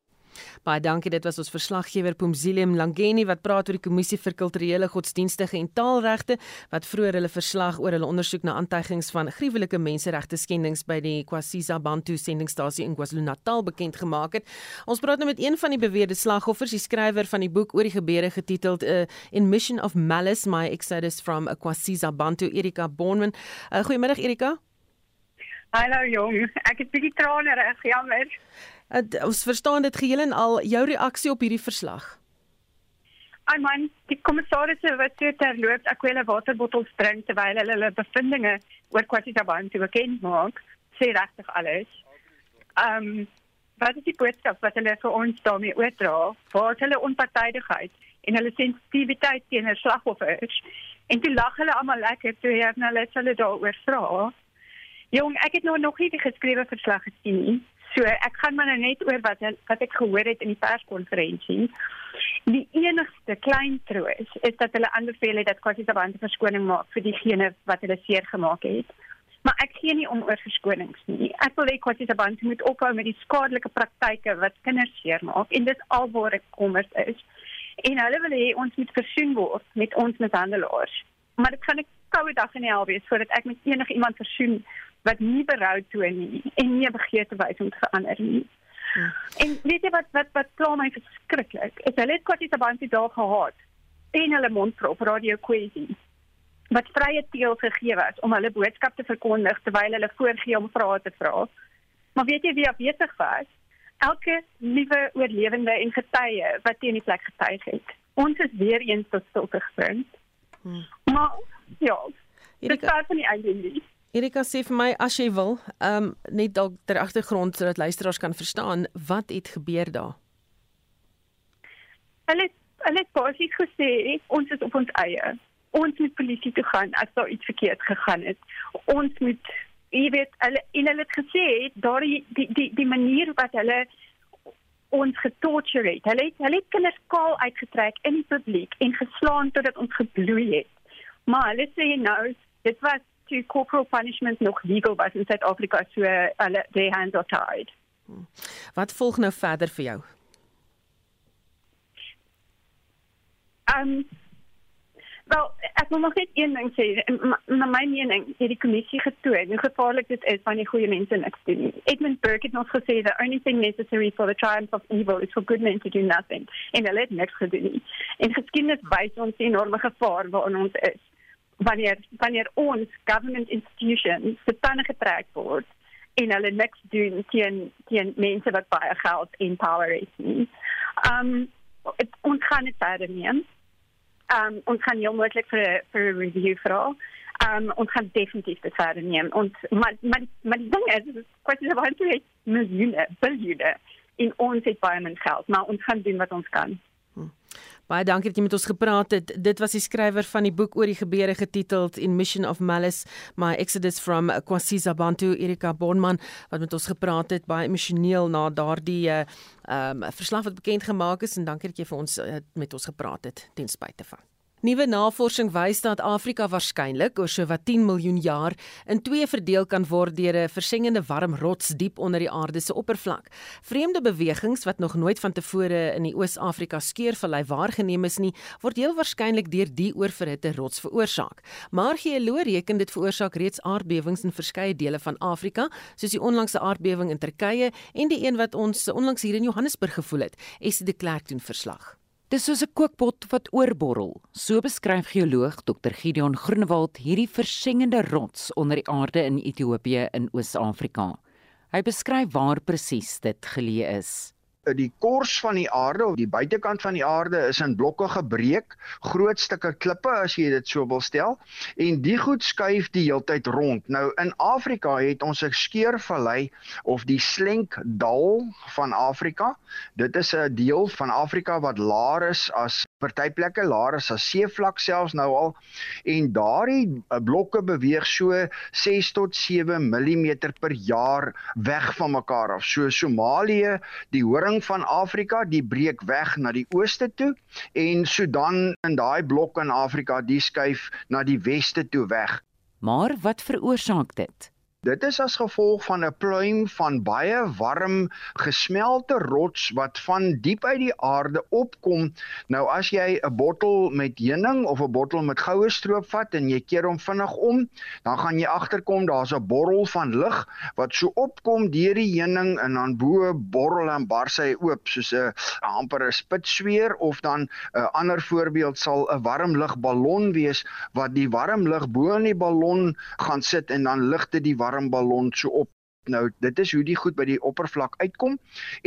Baie dankie. Dit was ons verslaggewer Pumzile Mlangeni wat praat oor die Kommissie vir Kulturele Godsdienstige en Taalregte wat vroeër hulle verslag oor hulle ondersoek na aantuigings van gruwelike menseregte skendings by die Kwasiza Bantu sendingstasie in KwaZulu-Natal bekend gemaak het. Ons praat nou met een van die beweerde slagoffers, die skrywer van die boek oor die gebeure getiteld uh, In Mission of Malice: My Exodus from Kwasiza Bantu, Erika Bonman. Uh, Goeiemiddag Erika. Hallo jong, ek het bietjie trane reg, jammer. Uh, ons verstaan dit geheel en al jou reaksie op hierdie verslag. Ai man, die kommissaris wat toe terloops aquele waterbottels drink terwyl hulle hulle bevindinge oor kwaliteitsbantu bekend maak, sê regtig alles. Ehm um, wat is die boodskap wat hulle vir ons daarmee oordra? Waar hulle onpartydigheid en hulle sensitiwiteit teenoor slagoffers? En toe lag hulle almal lekker toe nou net hulle daaroor vra. Jong, ek het nou nog nie die geskrewe verslag gesien nie. So ek gaan maar nou net oor wat wat ek gehoor het in die perskonferensie. Die enigste klein troos is dat hulle aanbeveel het dat Kwasitabande verskoning maak vir diegene wat hulle seer gemaak het. Maar ek gee nie om oor verskonings nie. Ek wil hê Kwasitabande moet ophou met die skadelike praktyke wat kinders seermaak en dis alwaar ek kommers is. En hulle wil hê ons moet versoen word met ons mishandelaars. Maar dit gaan 'n koue dag in die hel wees voordat ek met enige iemand versoen wat nie berou toon nie en nie begeerte wys om te verander nie. Hmm. En weet jy wat wat wat pla my verskriklik? Is hulle het kwasie te baie dae gehad en hulle mondprop radio kwessie wat vrye teel gegee was om hulle boodskap te verkondig terwyl hulle voorgee om vrae te vra. Maar weet jy wie afwesig was? Elke nuwe oorlewende en getuie wat teen die plek getuig het. Ons is weer eens tot stilte gebring. Hmm. Maar ja, dit is van die einde nie. Erika sê vir my as jy wil, ehm um, net dalk ter agtergrond sodat luisteraars kan verstaan wat het gebeur daar. Hulle hulle het basies gesê ons is op ons eie. Ons moet polisie toe gaan as daar iets verkeerd gegaan het. Ons moet jy weet hulle en hulle het gesê daardie die die die manier wat hulle ons getorture het. Hulle het hulle het kinders kaal uitgetrek in die publiek en geslaan totdat ons gebloei het. Maar hulle sê nou dit was toe corporal punishment nog legal was in Suid-Afrika so hulle their hands are tied. Wat volg nou verder vir jou? Um wel ek wil nog net een ding sê na my mening het die kommissie getoon hoe gevaarlik dit is wanneer goeie mense niks doen. Edmund Burke het nog gesê the only thing necessary for the triumph of evil is for good men to do nothing. En hulle het niks gedoen nie. En geskiedenis wys ons die enorme gevaar waarin ons is wanneer wanneer ons government institutions se tande getrek word en hulle niks doen teen teen mense wat baie geld en power het nie. Um het, ons gaan dit verder neem. Um ons gaan heel moontlik vir vir 'n review vra. Um ons gaan definitief dit verder neem. Ons maar maar maar ding is dit is kwessie van baie miljoene, biljoene in ons het baie min geld, maar ons gaan doen wat ons kan. Baie dankie dat jy met ons gepraat het. Dit was die skrywer van die boek oor die gebeure getiteld In Mission of Malice: My Exodus from Kwasiza Bantu, Erika Bonman, wat met ons gepraat het baie emosioneel na daardie uh, ehm um, verslag wat bekend gemaak is en dankie dat jy vir ons uh, met ons gepraat het ten spyte van. Nuwe navorsing wys dat Afrika waarskynlik oor so wat 10 miljoen jaar in twee verdeel kan word deur 'n versengende warm rots diep onder die aarde se oppervlak. Vreemde bewegings wat nog nooit vantevore in die Oos-Afrika skeurvallei waargeneem is nie, word heel waarskynlik deur die oorverhitte rots veroorsaak. Maar geoloë reken dit veroorsaak reeds aardbewings in verskeie dele van Afrika, soos die onlangse aardbewing in Turkye en die een wat ons onlangs hier in Johannesburg gevoel het. Esie de Klerk doen verslag. Dis soos 'n kookpot wat oorborrel. So beskryf geoloog Dr. Gideon Groenewald hierdie versengende rots onder die aarde in Ethiopië in Oos-Afrika. Hy beskryf waar presies dit geleë is die kors van die aarde of die buitekant van die aarde is in blokke gebreek, groot stukke klippe as jy dit so wil stel, en die goed skuif die heeltyd rond. Nou in Afrika het ons 'n skeurvallei of die Slenkdal van Afrika. Dit is 'n deel van Afrika wat laer is as party plekke laer is as seevlak selfs nou al en daardie eh, blokke beweeg so 6 tot 7 mm per jaar weg van mekaar af. So Somalië, die horing ring van Afrika, die breek weg na die ooste toe en Sudan in daai blok in Afrika, die skuif na die weste toe weg. Maar wat veroorsaak dit? Dit is as gevolg van 'n pluim van baie warm gesmelte rots wat van diep uit die aarde opkom. Nou as jy 'n bottel met heuning of 'n bottel met goue stroop vat en jy keer hom vinnig om, dan gaan jy agterkom daar's 'n borrel van lug wat so opkom deur die heuning en dan bo borrel en bars hy oop soos 'n amper 'n spitsweer of dan 'n ander voorbeeld sal 'n warm lugballon wees wat die warm lug bo in die ballon gaan sit en dan lig dit die warm ballon so op. Nou dit is hoe die goed by die oppervlak uitkom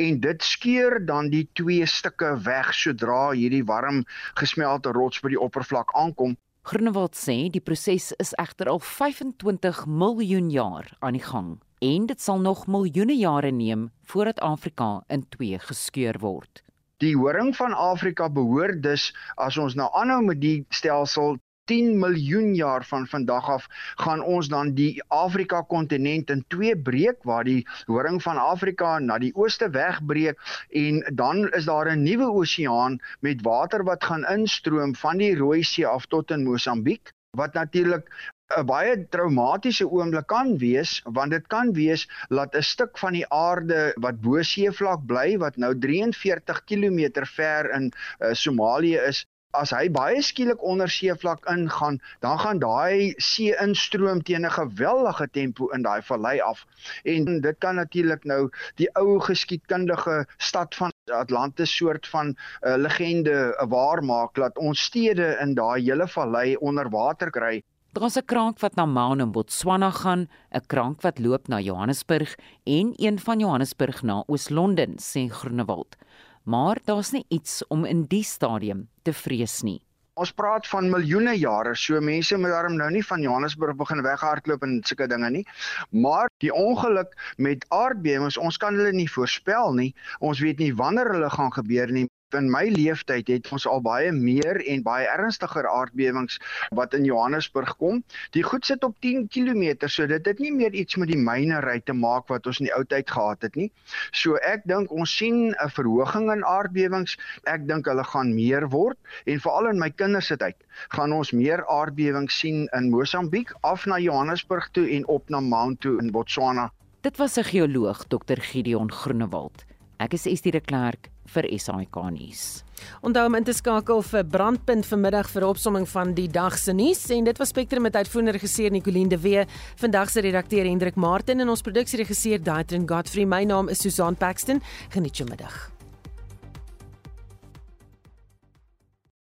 en dit skeur dan die twee stukke weg sodra hierdie warm gesmelte rots by die oppervlak aankom. Groenewald sê die proses is egter al 25 miljoen jaar aan die gang en dit sal nog miljoene jare neem voordat Afrika in twee geskeur word. Die horing van Afrika behoort dus as ons nou aanhou met die stelsel 10 miljoen jaar van vandag af gaan ons dan die Afrika kontinent in twee breek waar die horing van Afrika na die ooste wegbreek en dan is daar 'n nuwe oseaan met water wat gaan instroom van die Rooi See af tot in Mosambiek wat natuurlik 'n baie traumatiese oomblik kan wees want dit kan wees dat 'n stuk van die aarde wat bo seevlak bly wat nou 43 km ver in uh, Somalië is as hy baie skielik onder seevlak ingaan, dan gaan daai see instroom teen 'n geweldige tempo in daai vallei af. En dit kan natuurlik nou die ou geskiedkundige stad van Atlantis soort van 'n uh, legende uh, waar maak dat ons stede in daai hele vallei onder water kry. Daar's 'n krank wat na Maun in Botswana gaan, 'n krank wat loop na Johannesburg en een van Johannesburg na Oos-London, sê Groenewald maar daar's nie iets om in die stadium te vrees nie. Ons praat van miljoene jare, so mense moet daarom nou nie van Johannesburg begin weghardloop en sulke dinge nie. Maar die ongeluk met aardbewings, ons kan hulle nie voorspel nie. Ons weet nie wanneer hulle gaan gebeur nie in my leeftyd het ons al baie meer en baie ernstiger aardbewings wat in Johannesburg kom. Die goed sit op 10 km, so dit het nie meer iets met die mynery te maak wat ons in die ou tyd gehad het nie. So ek dink ons sien 'n verhoging in aardbewings. Ek dink hulle gaan meer word en veral in my kinders se tyd gaan ons meer aardbewings sien in Mosambiek af na Johannesburg toe en op na Mount toe in Botswana. Dit was 'n geoloog, Dr Gideon Groenewald. Ek is Estie de Klerk vir SAK nuus. Onthou om in te skakel vir Brandpunt vanmiddag vir 'n opsomming van die dag se nuus en dit was Spectrum met uitvoerende regisseur Nicoline de Wee, vandag se redakteur Hendrik Martin en ons produksieregisseur Daitrin Godfrey. My naam is Susan Paxton. Geniet jou middag.